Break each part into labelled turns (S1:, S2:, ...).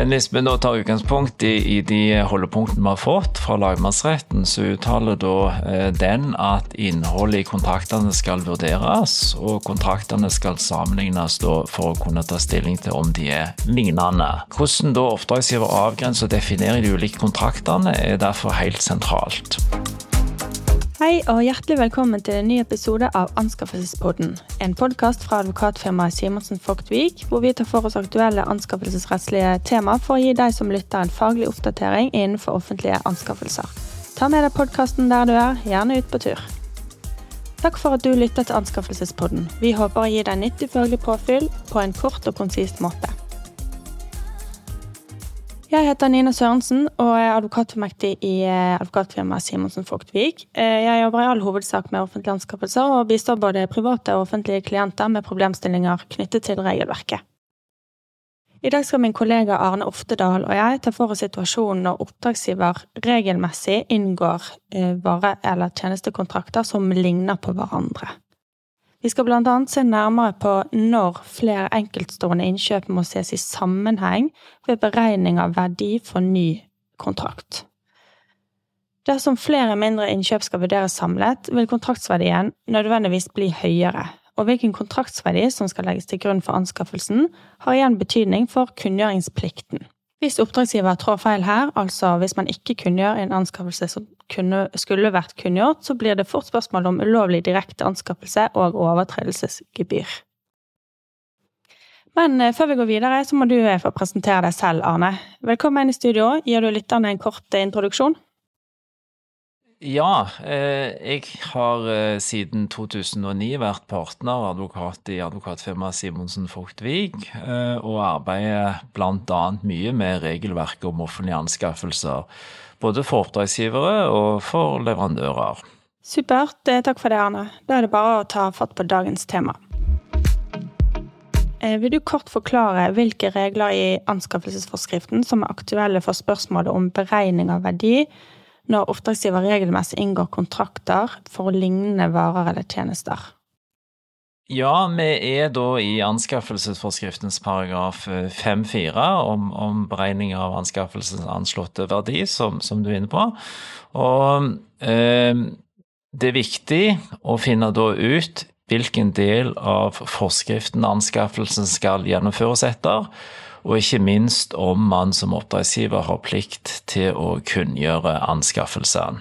S1: Men hvis vi nå tar utgangspunkt i, i de holdepunktene vi har fått fra lagmannsretten, så uttaler da eh, den at innholdet i kontraktene skal vurderes, og kontraktene skal sammenlignes da for å kunne ta stilling til om de er lignende. Hvordan da oppdragsgiver avgrenser og definerer de ulike kontraktene, er derfor helt sentralt.
S2: Hei og hjertelig velkommen til en ny episode av Anskaffelsespodden. En podkast fra advokatfirmaet Simonsen Fogtvik, hvor vi tar for oss aktuelle anskaffelsesrettslige tema for å gi deg som lytter en faglig oppdatering innenfor offentlige anskaffelser. Ta med deg podkasten der du er, gjerne ut på tur. Takk for at du lytter til Anskaffelsespodden. Vi håper å gi deg nyttig faglig påfyll på en kort og konsist måte. Jeg heter Nina Sørensen og er advokatfullmektig i eh, advokatfirmaet Simonsen Fogtvik. Eh, jeg jobber i all hovedsak med offentlige anskaffelser og bistår både private og offentlige klienter med problemstillinger knyttet til regelverket. I dag skal min kollega Arne Oftedal og jeg ta for oss situasjonen når oppdragsgiver regelmessig inngår eh, vare- eller tjenestekontrakter som ligner på hverandre. Vi skal bl.a. se nærmere på når flere enkeltstående innkjøp må ses i sammenheng ved beregning av verdi for ny kontrakt. Dersom flere mindre innkjøp skal vurderes samlet, vil kontraktsverdien nødvendigvis bli høyere, og hvilken kontraktsverdi som skal legges til grunn for anskaffelsen, har igjen betydning for kunngjøringsplikten. Hvis oppdragsgiver trår feil her, altså hvis man ikke kunngjør en anskaffelse som kunne, skulle vært kunngjort, så blir det fort spørsmål om ulovlig direkte anskaffelse og overtredelsesgebyr. Men eh, før vi går videre, så må du eh, få presentere deg selv, Arne. Velkommen inn i studio. Gir du lytterne en kort eh, introduksjon?
S1: Ja, eh, jeg har eh, siden 2009 vært partner og advokat i advokatfirmaet Simonsen Fogtvik, eh, og arbeider bl.a. mye med regelverket om offentlige anskaffelser. Både for oppdragsgivere og for leverandører.
S2: Supert. Takk for det, Arne. Da er det bare å ta fatt på dagens tema. Vil du kort forklare hvilke regler i anskaffelsesforskriften som er aktuelle for spørsmålet om beregning av verdi når oppdragsgiver regelmessig inngår kontrakter for lignende varer eller tjenester.
S1: Ja, vi er da i anskaffelsesforskriftens paragraf 5-4 eh, om, om, beregning av anskaffelsens anslåtte verdi, som, som, du er inne på. Og eh, det er viktig å finne da ut hvilken del av forskriften anskaffelsen skal gjennomføres etter og ikke minst om man som oppdragsgiver har plikt til å kunngjøre anskaffelsen.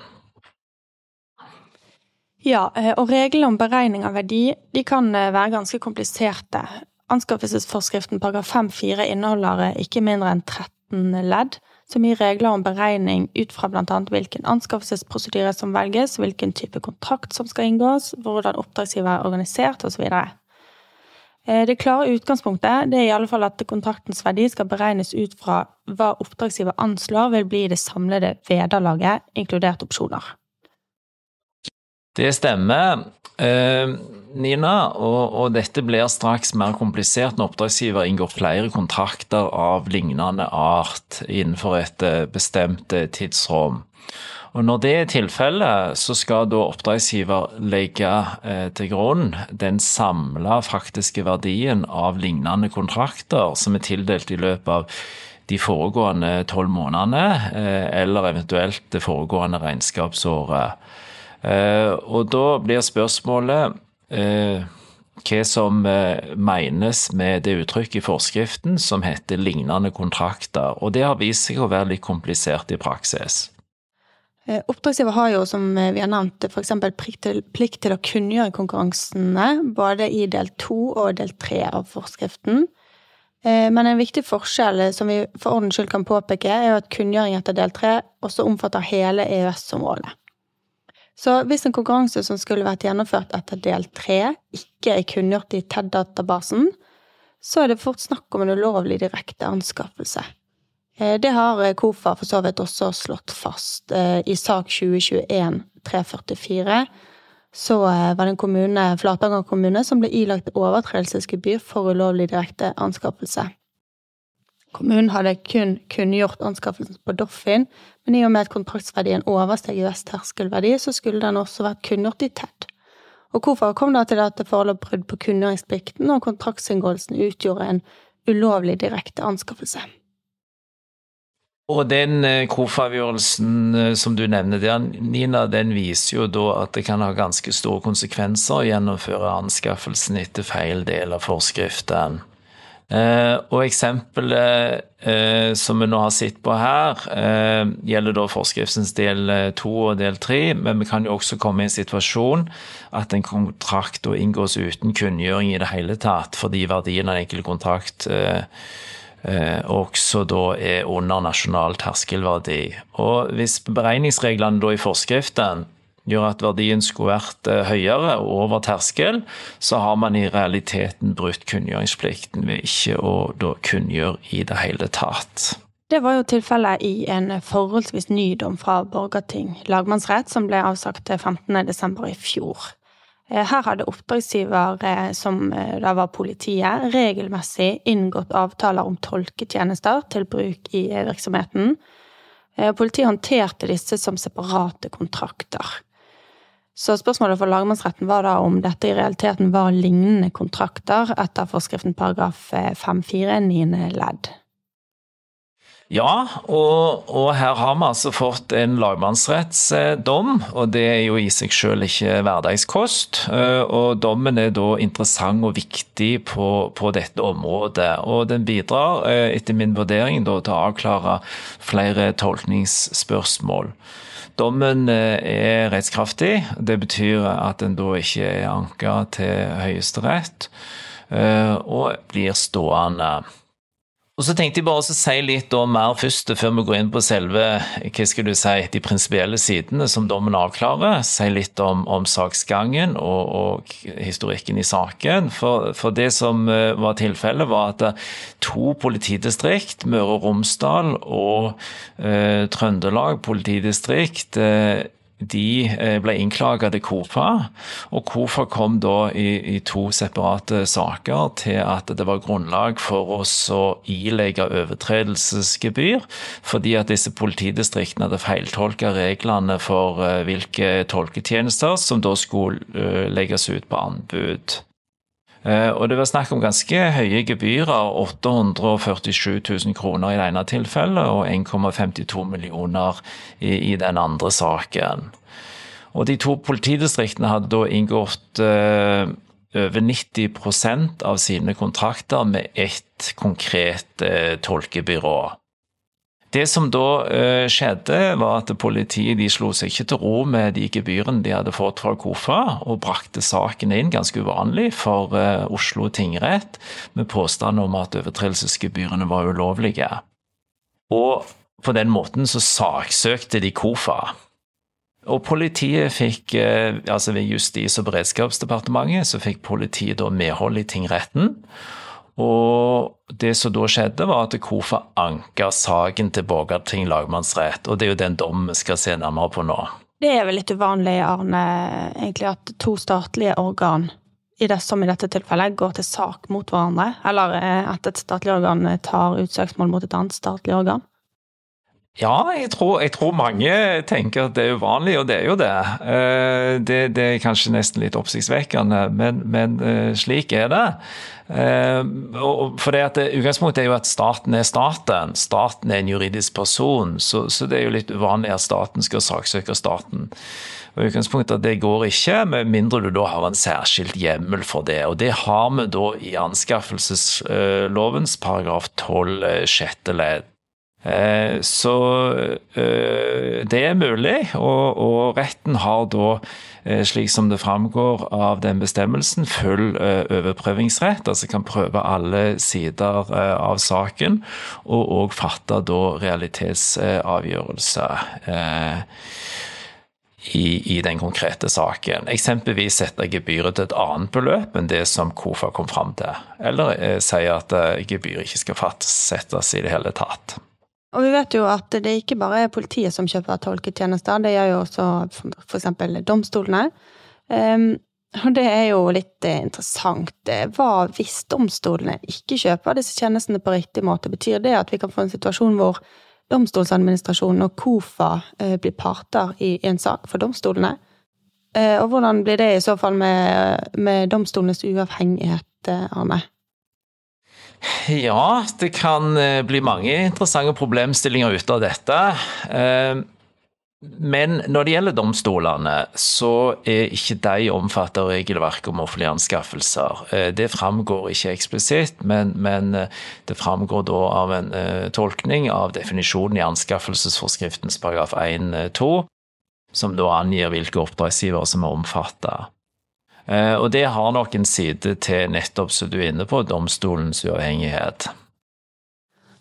S2: Ja, eh, og reglene om beregning av verdi de kan eh, være ganske kompliserte. Anskaffelsesforskriften paragraf 5-4 inneholder eh, ikke mindre enn 13 ledd, som gir regler om beregning ut fra bl.a. hvilken anskaffelsesprosedyre som velges, hvilken type kontrakt som skal inngås, hvordan oppdragsgiver er organisert osv. Eh, det klare utgangspunktet det er i alle fall at kontraktens verdi skal beregnes ut fra hva oppdragsgiver anslår vil bli det samlede vederlaget, inkludert opsjoner.
S1: Det stemmer, eh, Nina, og, dette blir straks mer komplisert når oppdragsgiver inngår flere kontrakter av lignende art innenfor et eh, bestemt tidsrom. Og Når det er tilfellet, så skal da oppdragsgiver legge eh, til grunn den samla faktiske verdien av lignende kontrakter som er tildelt i løpet av de foregående tolv månedene, eh, eller eventuelt det foregående regnskapsåret. Eh, og da blir spørsmålet hva som menes med det uttrykket i forskriften som heter lignende kontrakter. Og det har vist seg å være litt komplisert i praksis.
S2: Eh, oppdragsgiver har jo, som eh, vi har nevnt, f.eks. Plikt, plikt til å kunngjøre konkurransene både i del to og del tre av forskriften. Eh, men en viktig forskjell som vi for ordens skyld kan påpeke, er jo at kunngjøring etter del tre også omfatter hele EØS-området. Så hvis en konkurranse som skulle vært gjennomført etter del tre, ikke er kunngjort i TED-databasen, så er det fort snakk om en ulovlig direkte anskaffelse. Eh, det har eh, KOFA for så vidt også slått fast. Eh, I sak 2021-344 så var det en kommune, Flatanger kommune, som ble ilagt overtredelsesgebyr for ulovlig direkte anskaffelse. Kommunen hadde kun kunngjort anskaffelsen på Doffin, men i og med at kontraktsverdien oversteg EØS-terskelverdi, så skulle den også vært kunngjort i TED. Og KOFA kom det til at det forelå brudd på kunngjøringsplikten, og kontraktsinngåelsen utgjorde en ulovlig direkte anskaffelse.
S1: Og den KOF-avgjørelsen som du nevner der, Nina, den viser jo da at det kan ha ganske store konsekvenser å gjennomføre anskaffelsen etter feil del av forskriften. Eh, og eksempelet eh, som vi nå har sett på her, eh, gjelder da forskriftens del to og del tre, men vi kan jo også komme i en situasjon at en kontrakt inngås uten kunngjøring i det hele tatt, fordi verdien av en enkel kontrakt også da er under nasjonal terskelverdi. Og hvis beregningsreglene da i forskriften gjør at verdien skulle vært eh, høyere over terskel, så har man i realiteten brutt kunngjøringsplikten ved ikke å da kunngjøre i det hele tatt.
S2: Det var jo tilfellet i en forholdsvis ny dom fra Borgarting lagmannsrett, som ble avsagt 15.12. i fjor. Eh, her hadde oppdragsgiver, eh, som da var politiet, regelmessig inngått avtaler om tolketjenester til bruk i virksomheten. Politiet håndterte disse som separate kontrakter. Så spørsmålet for lagmannsretten var da om dette i realiteten var lignende kontrakter etter forskriften paragraf 5-4 niende ledd.
S1: Ja, og, og, her har vi altså fått en lagmannsrettsdom, og det er jo i seg selv ikke hverdagskost. Eh, og dommen er da interessant og viktig på, på dette området. Og den bidrar, eh, etter min vurdering, da, til å avklare flere tolkningsspørsmål. Dommen eh, er rettskraftig. Det betyr at den da ikke er anka til Høyesterett, og blir stående. Og så tenkte jeg bare å si litt mer først, før vi går inn på selve hva skal du si, de prinsipielle sidene som dommen avklarer. Si litt om, om saksgangen og, og, historikken i saken. For, for det som eh, var tilfellet, var at eh, to politidistrikt, Møre og Romsdal og eh, Trøndelag politidistrikt, eh, de eh, ble innklaget til KOFA, og KOFA kom da i, i, to separate saker til at det var grunnlag for oss å ilegge overtredelsesgebyr, fordi at disse politidistriktene hadde feiltolka reglene for eh, hvilke tolketjenester som da skulle eh, legges ut på anbud. Og det var snakk om ganske høye gebyrer, 847 000 kroner i det ene tilfellet og 1,52 millioner i, i den andre saken. Og de to politidistriktene hadde da inngått eh, over 90% av sine kontrakter med ett konkret eh, tolkebyrå. Det som da uh, skjedde, var at politiet de slo seg ikke til ro med de gebyrene de hadde fått fra KOFA, og brakte saken inn, ganske uvanlig, for Oslo tingrett, med påstand om at overtredelsesgebyrene var ulovlige. Og på den måten så saksøkte de KOFA. Og politiet fikk, eh, altså ved Justis- og beredskapsdepartementet, så fikk politiet da medhold i tingretten. Og det som da skjedde, var at KOFA anka saken til Borgarting lagmannsrett. Og det er jo den dommen vi skal se nærmere på nå.
S2: Det er vel litt uvanlig, Arne, egentlig at to statlige organ, i det, som i dette tilfellet, går til sak mot hverandre? Eller eh, at et statlig organ tar ut søksmål mot et annet statlig organ?
S1: Ja, jeg tror, jeg tror, mange tenker at det er uvanlig, og det er jo det. Eh, det, det er kanskje nesten litt oppsiktsvekkende, men, men eh, slik er det. Eh, for det at Utgangspunktet er jo at staten er staten. Staten er en juridisk person, så, så det er jo litt uvanlig at staten skal saksøke staten. Og utgangspunktet at Det går ikke, med mindre du da har en særskilt hjemmel for det. Og Det har vi da i anskaffelseslovens paragraf 12 sjette ledd. Eh, så eh, det er mulig, og, retten har da, eh, slik som det framgår av den bestemmelsen, full overprøvingsrett. Altså kan prøve alle sider av saken, og òg fatte da realitetsavgjørelse. I, i, den konkrete saken. Eksempelvis sette gebyret til et annet beløp enn det som KOFA kom fram til. Eller eh, si at gebyret ikke skal fastsettes i det hele tatt.
S2: Og vi vet jo at det ikke bare er politiet som kjøper tolketjenester, det gjør jo også eksempel domstolene. Um, og det er jo litt eh, interessant. Hva hvis domstolene ikke kjøper disse tjenestene på riktig måte? Betyr det at vi kan få en situasjon hvor Domstoladministrasjonen og KOFA uh, blir parter i en sak for domstolene? Og hvordan blir det i så fall med, med domstolenes uavhengighet, Arne?
S1: Ja, det kan bli mange interessante problemstillinger ut av dette. Men når det gjelder domstolene, så er ikke de omfattet av regelverket om offentlige anskaffelser. Eh, det framgår ikke eksplisitt, men, men eh, det framgår da av en tolkning av definisjonen i anskaffelsesforskriftens paragraf 1-2, som da angir hvilke oppdragsgivere som er omfattet. Uh, og det har nok en side til nettopp, som du er inne på, domstolens uavhengighet.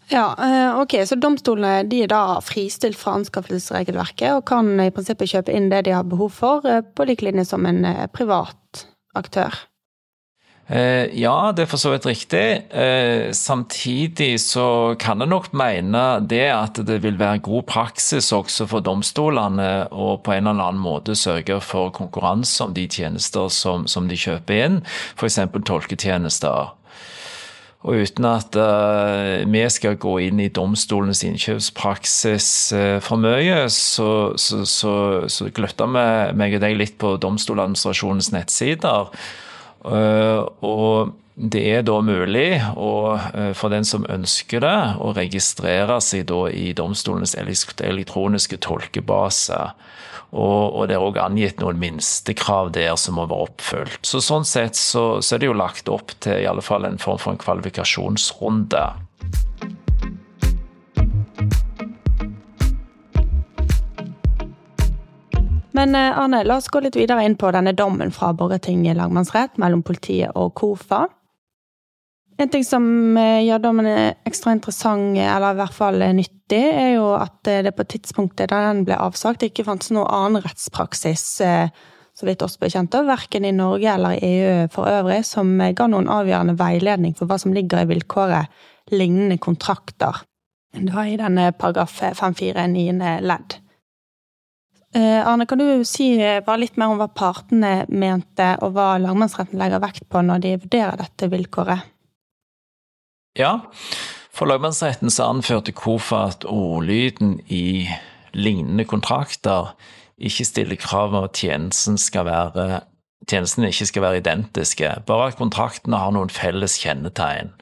S2: Ja, eh, ok, Så domstolene de er da fristilt fra anskaffelsesregelverket og kan i prinsippet kjøpe inn det de har behov for, eh, på lik linje som en eh, privat aktør?
S1: Ja, det er for så vidt riktig. Samtidig så kan jeg nok mene det at det vil være god praksis også for domstolene å på en eller annen måte sørge for konkurranse om de tjenester som, som de kjøper inn, f.eks. tolketjenester. Og uten at uh, vi skal gå inn i domstolens innkjøpspraksis uh, for mye, så, så, så, så gløtter vi meg og deg litt på Domstoladministrasjonens nettsider. Uh, og det er da mulig, å, for den som ønsker det, å registrere seg i domstolenes elektroniske tolkebase. Og, og, det er òg angitt noen minstekrav der som må være oppfylt. Så Sånn sett så, så er det jo lagt opp til i alle fall en form for en kvalifikasjonsrunde.
S2: Men eh, Arne, la oss gå litt videre inn på denne dommen fra Borgarting lagmannsrett mellom politiet og KOFA. En ting som eh, gjør dommen ekstra interessant, eller i hvert fall nyttig, er jo at det på tidspunktet da den ble avsagt, ikke fantes noen annen rettspraksis, eh, så vidt oss bekjente, verken i Norge eller i EU for øvrig, som ga noen avgjørende veiledning for hva som ligger i vilkåret lignende kontrakter. Da i denne paragraf 5-4 niende ledd. Eh, Arne, kan du si bare litt mer om hva partene mente, og hva lagmannsretten legger vekt på når de vurderer dette vilkåret?
S1: Ja, for lagmannsretten så anførte KOFA at ordlyden i lignende kontrakter ikke stiller krav om at tjenesten skal være tjenestene ikke skal være identiske, bare at kontraktene har noen felles kjennetegn.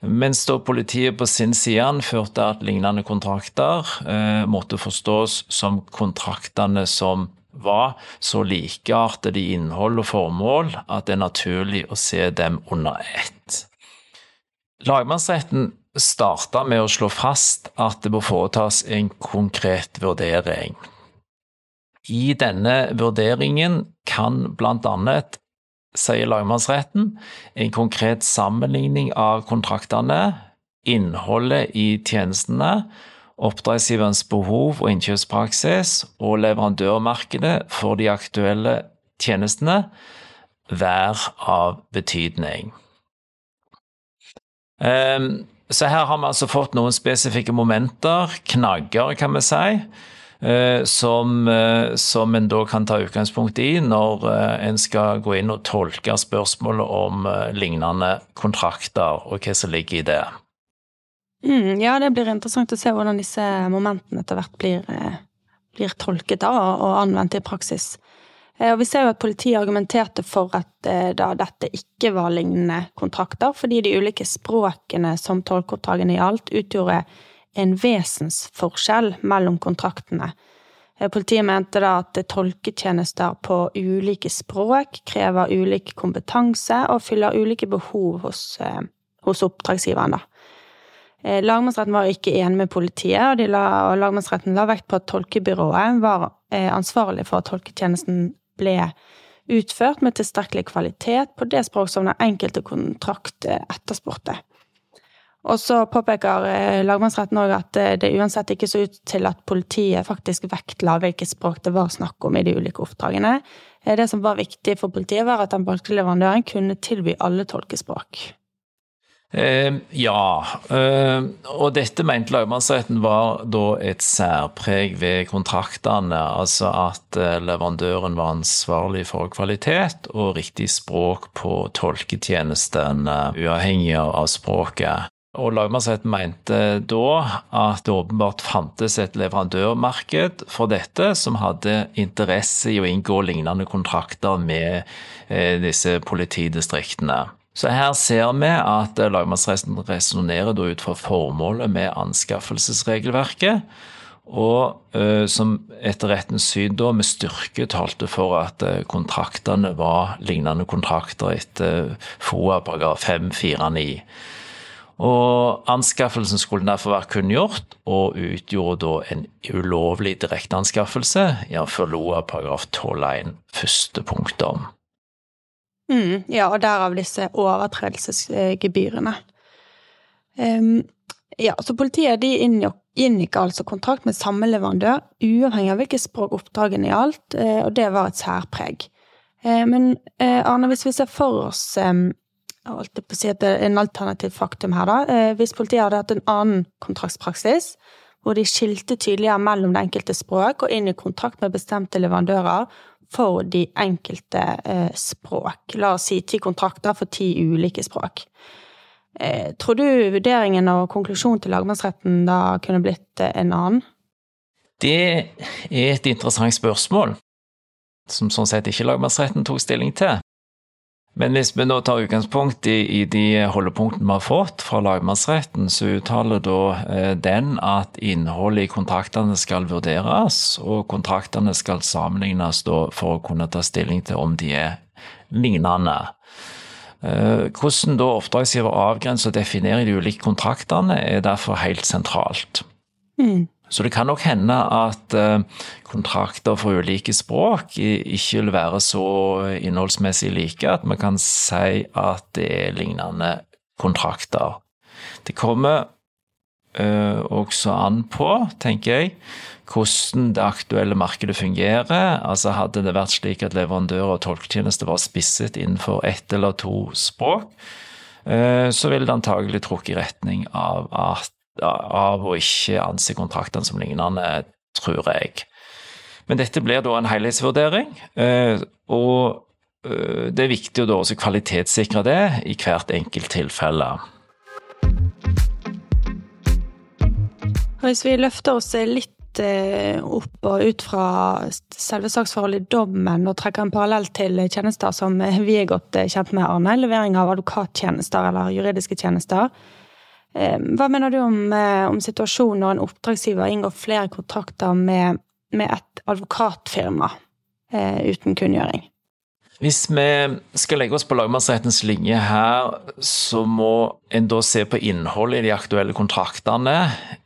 S1: Mens da politiet på sin side anførte at lignende kontrakter eh, måtte forstås som kontraktene som var så likeartede i innhold og formål at det er naturlig å se dem under ett. Lagmannsretten starta med å slå fast at det bør foretas en konkret vurdering. I denne vurderingen kan bl.a., sier lagmannsretten, en konkret sammenligning av kontraktene, innholdet i tjenestene, oppdragsgiverens behov og innkjøpspraksis og leverandørmarkedet for de aktuelle tjenestene være av betydning. Ehm, så her har vi altså fått noen spesifikke momenter, knagger, kan vi si. Eh, som, eh, som en da kan ta utgangspunkt i når eh, en skal gå inn og tolke spørsmålet om lignende kontrakter, og hva som ligger i det.
S2: Mm, ja, det blir interessant å se hvordan disse momentene etter hvert blir, blir tolket da, og anvendt i praksis. Og vi ser jo at politiet argumenterte for at da dette ikke var lignende kontrakter, fordi de ulike språkene som tolkeoppdragene gjaldt, utgjorde en vesensforskjell mellom kontraktene. Eh, politiet mente da at tolketjenester på ulike språk krever ulik kompetanse og fyller ulike behov hos, hos oppdragsgiveren. da. Lagmannsretten var ikke enig med politiet, og, la, og lagmannsretten la vekt på at tolkebyrået var ansvarlig for at tolketjenesten ble utført med tilstrekkelig kvalitet på det språk som den enkelte kontrakt etterspurte. Og så påpeker eh, lagmannsretten òg at eh, det uansett ikke så ut til at politiet faktisk vektla hvilket språk det var snakk om i de ulike oppdragene. Eh, det som var viktig for politiet, var at den valgte leverandøren kunne tilby alle tolkespråk.
S1: Eh, ja, eh, og dette mente lagmannsretten var da et særpreg ved kontraktene. Altså at leverandøren var ansvarlig for kvalitet og riktig språk på tolketjenesten, uavhengig av språket. Og lagmannsrett mente da at det åpenbart fantes et leverandørmarked for dette som hadde interesse i å inngå lignende kontrakter med disse politidistriktene. Så her ser vi at lagmannsretten resonnerer ut fra formålet med anskaffelsesregelverket, og uh, som etter rettens syn da med styrke talte for at uh, kontraktene var lignende kontrakter etter FOA paragraf 549. Og Anskaffelsen skulle derfor være kunngjort, og utgjorde da en ulovlig direkteanskaffelse, jf. LOA paragraf 12-1 første punktum.
S2: Mm, ja, og derav disse overtredelsesgebyrene. Um, ja, så politiet de inngikk altså kontrakt med samme leverandør, uavhengig av hvilket språk oppdragene gjaldt, eh, og det var et særpreg. Eh, men eh, Arne, hvis vi ser for oss holdt på å si at det er en alternativ faktum her, da. Eh, hvis politiet hadde hatt en annen kontraktspraksis, hvor de skilte tydeligere mellom det enkelte språk og inn i kontrakt med bestemte leverandører for de enkelte eh, språk. La oss si ti kontrakter for ti ulike språk. Eh, tror du vurderingen og konklusjonen til lagmannsretten da kunne blitt en annen?
S1: Det er et interessant spørsmål, som sånn sett ikke lagmannsretten tok stilling til. Men hvis vi nå tar utgangspunkt i, i de holdepunktene vi har fått fra lagmannsretten, så uttaler da eh, den at innholdet i kontraktene skal vurderes, og kontraktene skal sammenlignes da for å kunne ta stilling til om de er lignende. Eh, hvordan da oppdragsgiver avgrenser og definerer de ulike kontraktene, er derfor helt sentralt. Mm. Så det kan nok hende at eh, kontrakter for ulike språk ikke vil være så innholdsmessig like at vi kan si at det er lignende kontrakter. Det kommer uh, også an på, tenker jeg, hvordan det aktuelle markedet fungerer. Altså Hadde det vært slik at leverandører og tolketjenester var spisset innenfor ett eller to språk, uh, så ville det antagelig trukket i retning av at av å ikke anse kontraktene som lignende, tror jeg. Men dette blir da en helhetsvurdering, eh, og eh, det er viktig å da også kvalitetssikre det i hvert enkelt tilfelle.
S2: Hvis vi løfter oss litt eh, opp og ut fra selve saksforholdet i dommen og trekker en parallell til tjenester som vi er godt kjent med, Arne, levering av advokattjenester eller juridiske tjenester, hva mener du om, eh, om situasjonen når en oppdragsgiver inngår flere kontrakter med, med et advokatfirma eh, uten kunngjøring?
S1: Hvis vi skal legge oss på lagmannsrettens linje her, så må en da se på innholdet i de aktuelle kontraktene.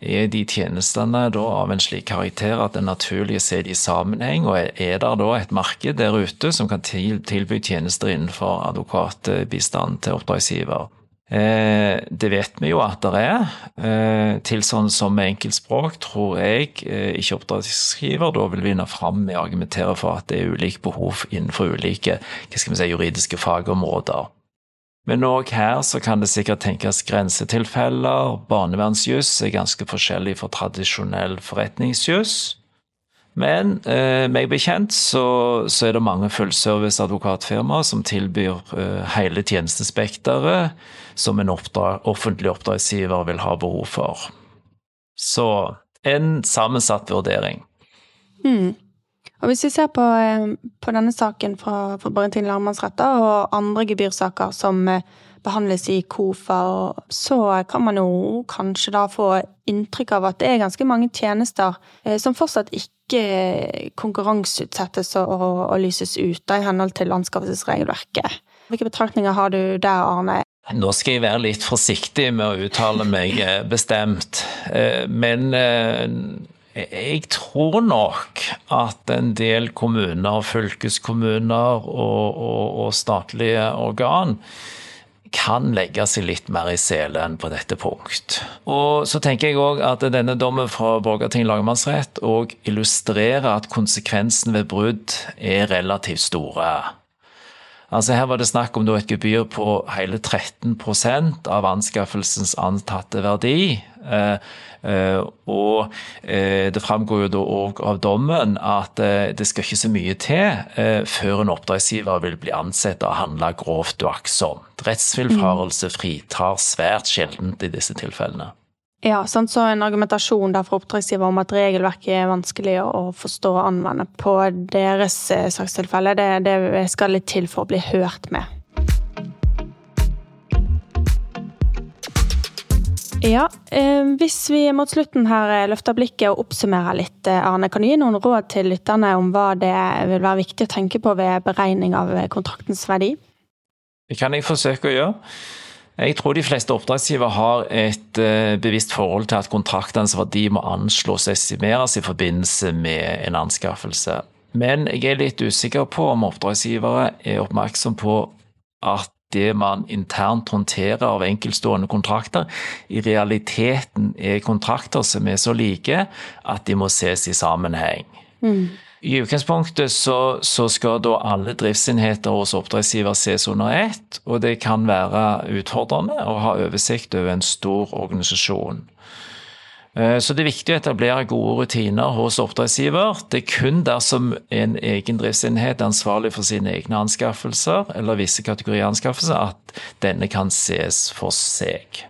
S1: Er de tjenestene da av en slik karakter at det er naturlig å se de i sammenheng, og er det da et marked der ute som kan tilby tjenester innenfor advokatbistand til oppdragsgiver? Eh, det vet vi jo at det er. Eh, tilsvarende som med enkeltspråk tror jeg eh, ikke oppdragsgiver da vil vinne fram med å argumentere for at det er ulike behov innenfor ulike si, juridiske fagområder. Men òg her så kan det sikkert tenkes grensetilfeller. Barnevernsjuss er ganske forskjellig fra tradisjonell forretningsjuss. Men eh, meg bekjent så, så, er det mange fullservice advokatfirmaer som tilbyr eh, hele tjenestespekteret som en oppdrag, offentlig oppdragsgiver vil ha behov for. Så en sammensatt vurdering.
S2: Mm. Og Hvis vi ser på, eh, på denne saken fra, fra Barentin lagmannsretter og andre gebyrsaker som eh, behandles i KOFA, så kan man jo kanskje da få inntrykk av at det er ganske mange tjenester eh, som fortsatt ikke konkurranseutsettes og, og lyses ut da, i henhold til anskaffelsesregelverket. Hvilke betraktninger har du der, Arne?
S1: Nå skal jeg være litt forsiktig med å uttale meg eh, bestemt, eh, men jeg tror nok at en del kommuner, fylkeskommuner og, og, og statlige organ kan legge seg litt mer i selen på dette punkt. Og så tenker jeg òg at denne dommen fra Borgarting lagmannsrett òg illustrerer at konsekvensen ved brudd er relativt store. Altså Her var det snakk om et gebyr på hele 13% av anskaffelsens antatte verdi. Eh, eh, og eh, det framgår jo da òg av dommen at det skal ikke så mye til før en oppdragsgiver vil bli ansett å handle grovt uaktsomt. Rettsvillfarelse fritar svært sjeldent i disse tilfellene.
S2: Ja, sant? så en argumentasjon der fra oppdragsgiver om at regelverket er vanskelig å forstå og anvende på deres eh, sakstilfelle, det, det skal litt til for å bli hørt med. Ja, eh, Hvis vi mot slutten her eh, løfter blikket og oppsummerer litt, Arne, kan du gi noen råd til lytterne om hva det vil være viktig å tenke på ved beregning av kontraktens verdi?
S1: Det kan jeg forsøke å gjøre. Jeg tror de fleste oppdragsgivere har et bevisst forhold til at kontraktenes verdi må anslås og estimeres i forbindelse med en anskaffelse. Men jeg er litt usikker på om oppdragsgivere er oppmerksom på at det man internt håndterer av enkeltstående kontrakter, i realiteten er kontrakter som er så like at de må ses i sammenheng. Mm. I utgangspunktet så, så, skal da alle driftsenheter hos oppdragsgiver ses under ett, og det kan være utfordrende å ha oversikt over en stor organisasjon. Eh, så det er viktig å etablere gode rutiner hos oppdragsgiver. Det er kun dersom en egen driftsenhet er ansvarlig for sine egne anskaffelser eller visse kategorier anskaffelser, at denne kan ses for seg.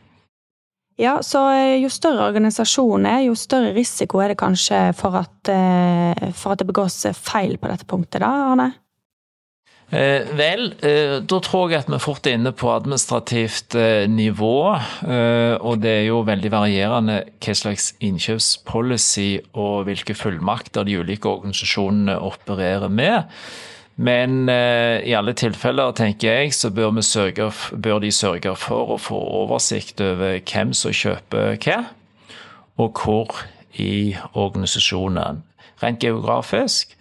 S2: Ja, så eh, jo større organisasjonen er, jo større risiko er det kanskje for at, eh, for at det begås feil på dette punktet, da, Arne?
S1: Eh, vel, eh, da tror jeg at vi fort er inne på administrativt eh, nivå. Eh, og det er jo veldig varierende hva slags innkjøpspolicy og hvilke fullmakter de ulike organisasjonene opererer med. Men eh, i alle tilfeller, tenker jeg, så bør, sørge, bør de sørge for å få oversikt over hvem som kjøper hva, og hvor i organisasjonen. Rent geografisk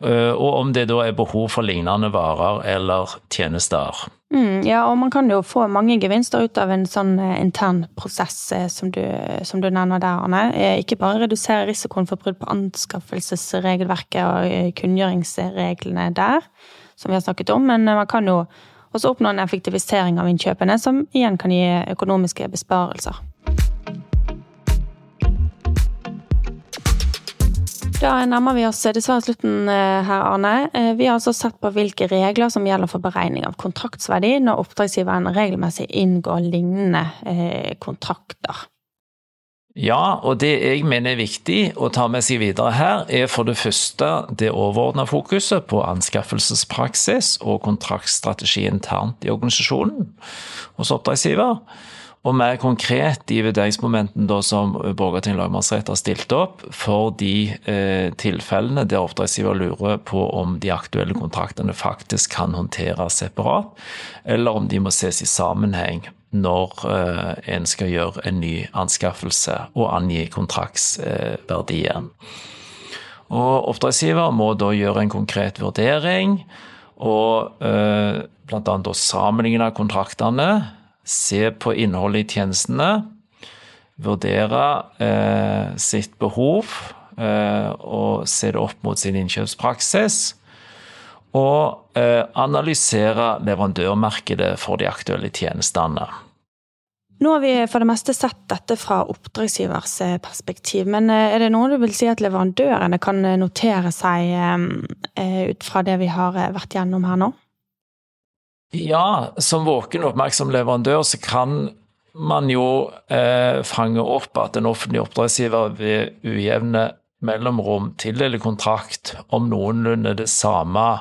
S1: Eh, og om det da er behov for lignende varer eller tjenester.
S2: Mm, ja, og man kan jo få mange gevinster ut av en sånn eh, intern prosess eh, som du, som du nevner der, Arne. Ikke bare redusere risikoen for brudd på anskaffelsesregelverket og kunngjøringsreglene der, som vi har snakket om, men man kan jo også oppnå en effektivisering av innkjøpene, som igjen kan gi økonomiske besparelser. Da nærmer vi oss dessverre slutten eh, her, Arne. Eh, vi har altså sett på hvilke regler som gjelder for beregning av kontraktsverdi når oppdragsgiveren regelmessig inngår lignende eh, kontrakter.
S1: Ja, og det jeg mener er viktig å ta med seg videre her, er for det første det overordna fokuset på anskaffelsespraksis og kontraktstrategi internt i organisasjonen hos oppdragsgiver. Og mer konkret de vurderingsmomentene som Borgarting lagmannsrett har stilt opp for de eh, tilfellene der oppdragsgiver lurer på om de aktuelle kontraktene faktisk kan håndteres separat, eller om de må ses i sammenheng når eh, en skal gjøre en ny anskaffelse og angi kontraktsverdien. Og Oppdragsgiver må da gjøre en konkret vurdering og eh, bl.a. sammenligne kontraktene se på innholdet i tjenestene, vurdere eh, sitt behov eh, og se det opp mot sin innkjøpspraksis. Og eh, analysere leverandørmarkedet for de aktuelle tjenestene.
S2: Nå har vi for det meste sett dette fra oppdragsgivers eh, perspektiv, men eh, er det noe du vil si at leverandørene kan notere seg eh, ut fra det vi har vært gjennom her nå?
S1: Ja, som våken og oppmerksom leverandør så kan man jo eh, fange opp at en offentlig oppdragsgiver ved ujevne mellomrom tildeler kontrakt om noenlunde det samme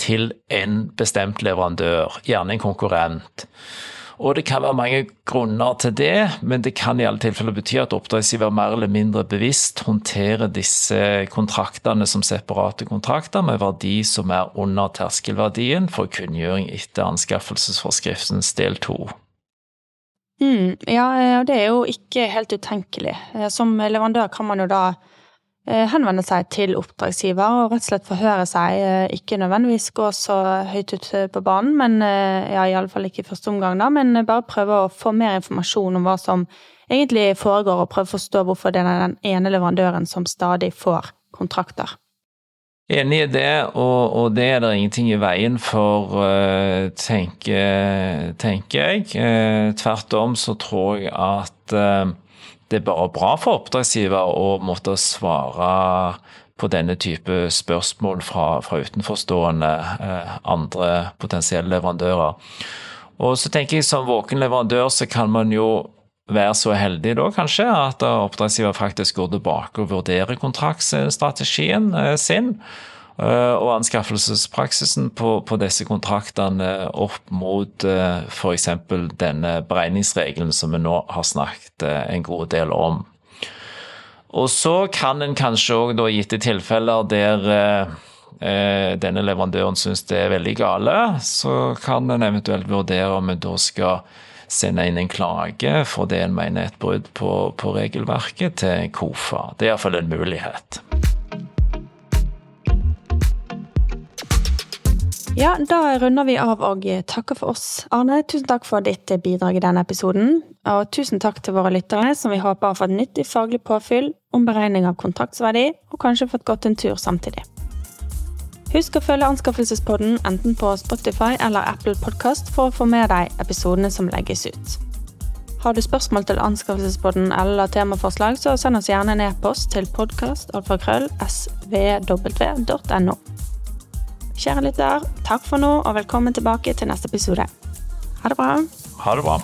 S1: til en bestemt leverandør, gjerne en konkurrent. Og det kan være mange grunner til det, men det kan i alle tilfeller bety at oppdragsgiver mer eller mindre bevisst håndterer disse kontraktene som separate kontrakter med verdi som er under terskelverdien for kunngjøring etter anskaffelsesforskriftens del to.
S2: Mm, ja, det er jo ikke helt utenkelig. Som leverandør kan man jo da Eh, henvende seg til oppdragsgiver og rett og slett forhøre seg. Eh, ikke nødvendigvis gå så høyt ut eh, på banen, men ja, iallfall ikke i første omgang, da, men bare prøve å få mer informasjon om hva som egentlig foregår, og prøve å forstå hvorfor det er den ene leverandøren som stadig får kontrakter.
S1: Enig i det, og, og, det er det ingenting i veien for, tenker, tenker jeg. Uh, tvert om så tror jeg at det er bare bra for oppdragsgiver å måtte svare på denne type spørsmål fra, fra utenforstående eh, andre potensielle leverandører. Og så tenker jeg Som våken leverandør så kan man jo være så heldig da kanskje at oppdragsgiver faktisk går tilbake og vurderer kontraktsstrategien eh, sin. Eh, og anskaffelsespraksisen på, på disse kontraktene opp mot uh, f.eks. denne beregningsregelen som vi nå har snakket eh, en god del om. Og så kan en kanskje òg, gitt i tilfeller der eh, denne leverandøren syns det er veldig gale, så kan en eventuelt vurdere om en da skal sende inn en klage for det en mener er et brudd på, på regelverket, til KOFA. Det er iallfall en mulighet.
S2: Ja, da runder vi av og takker for oss. Arne, tusen takk for ditt bidrag i denne episoden. Og tusen takk til våre lyttere, som vi håper har fått nyttig faglig påfyll om beregning av kontraktsverdi, og kanskje fått gått en tur samtidig. Husk å følge Anskaffelsespodden enten på Spotify eller Apple Podkast for å få med deg episodene som legges ut. Har du spørsmål til Anskaffelsespodden eller temaforslag, så send oss gjerne en e-post til podkast.svw.no. Kjære lytter, takk for nå, og velkommen tilbake til neste episode. Ha det bra.
S1: Ha det bra.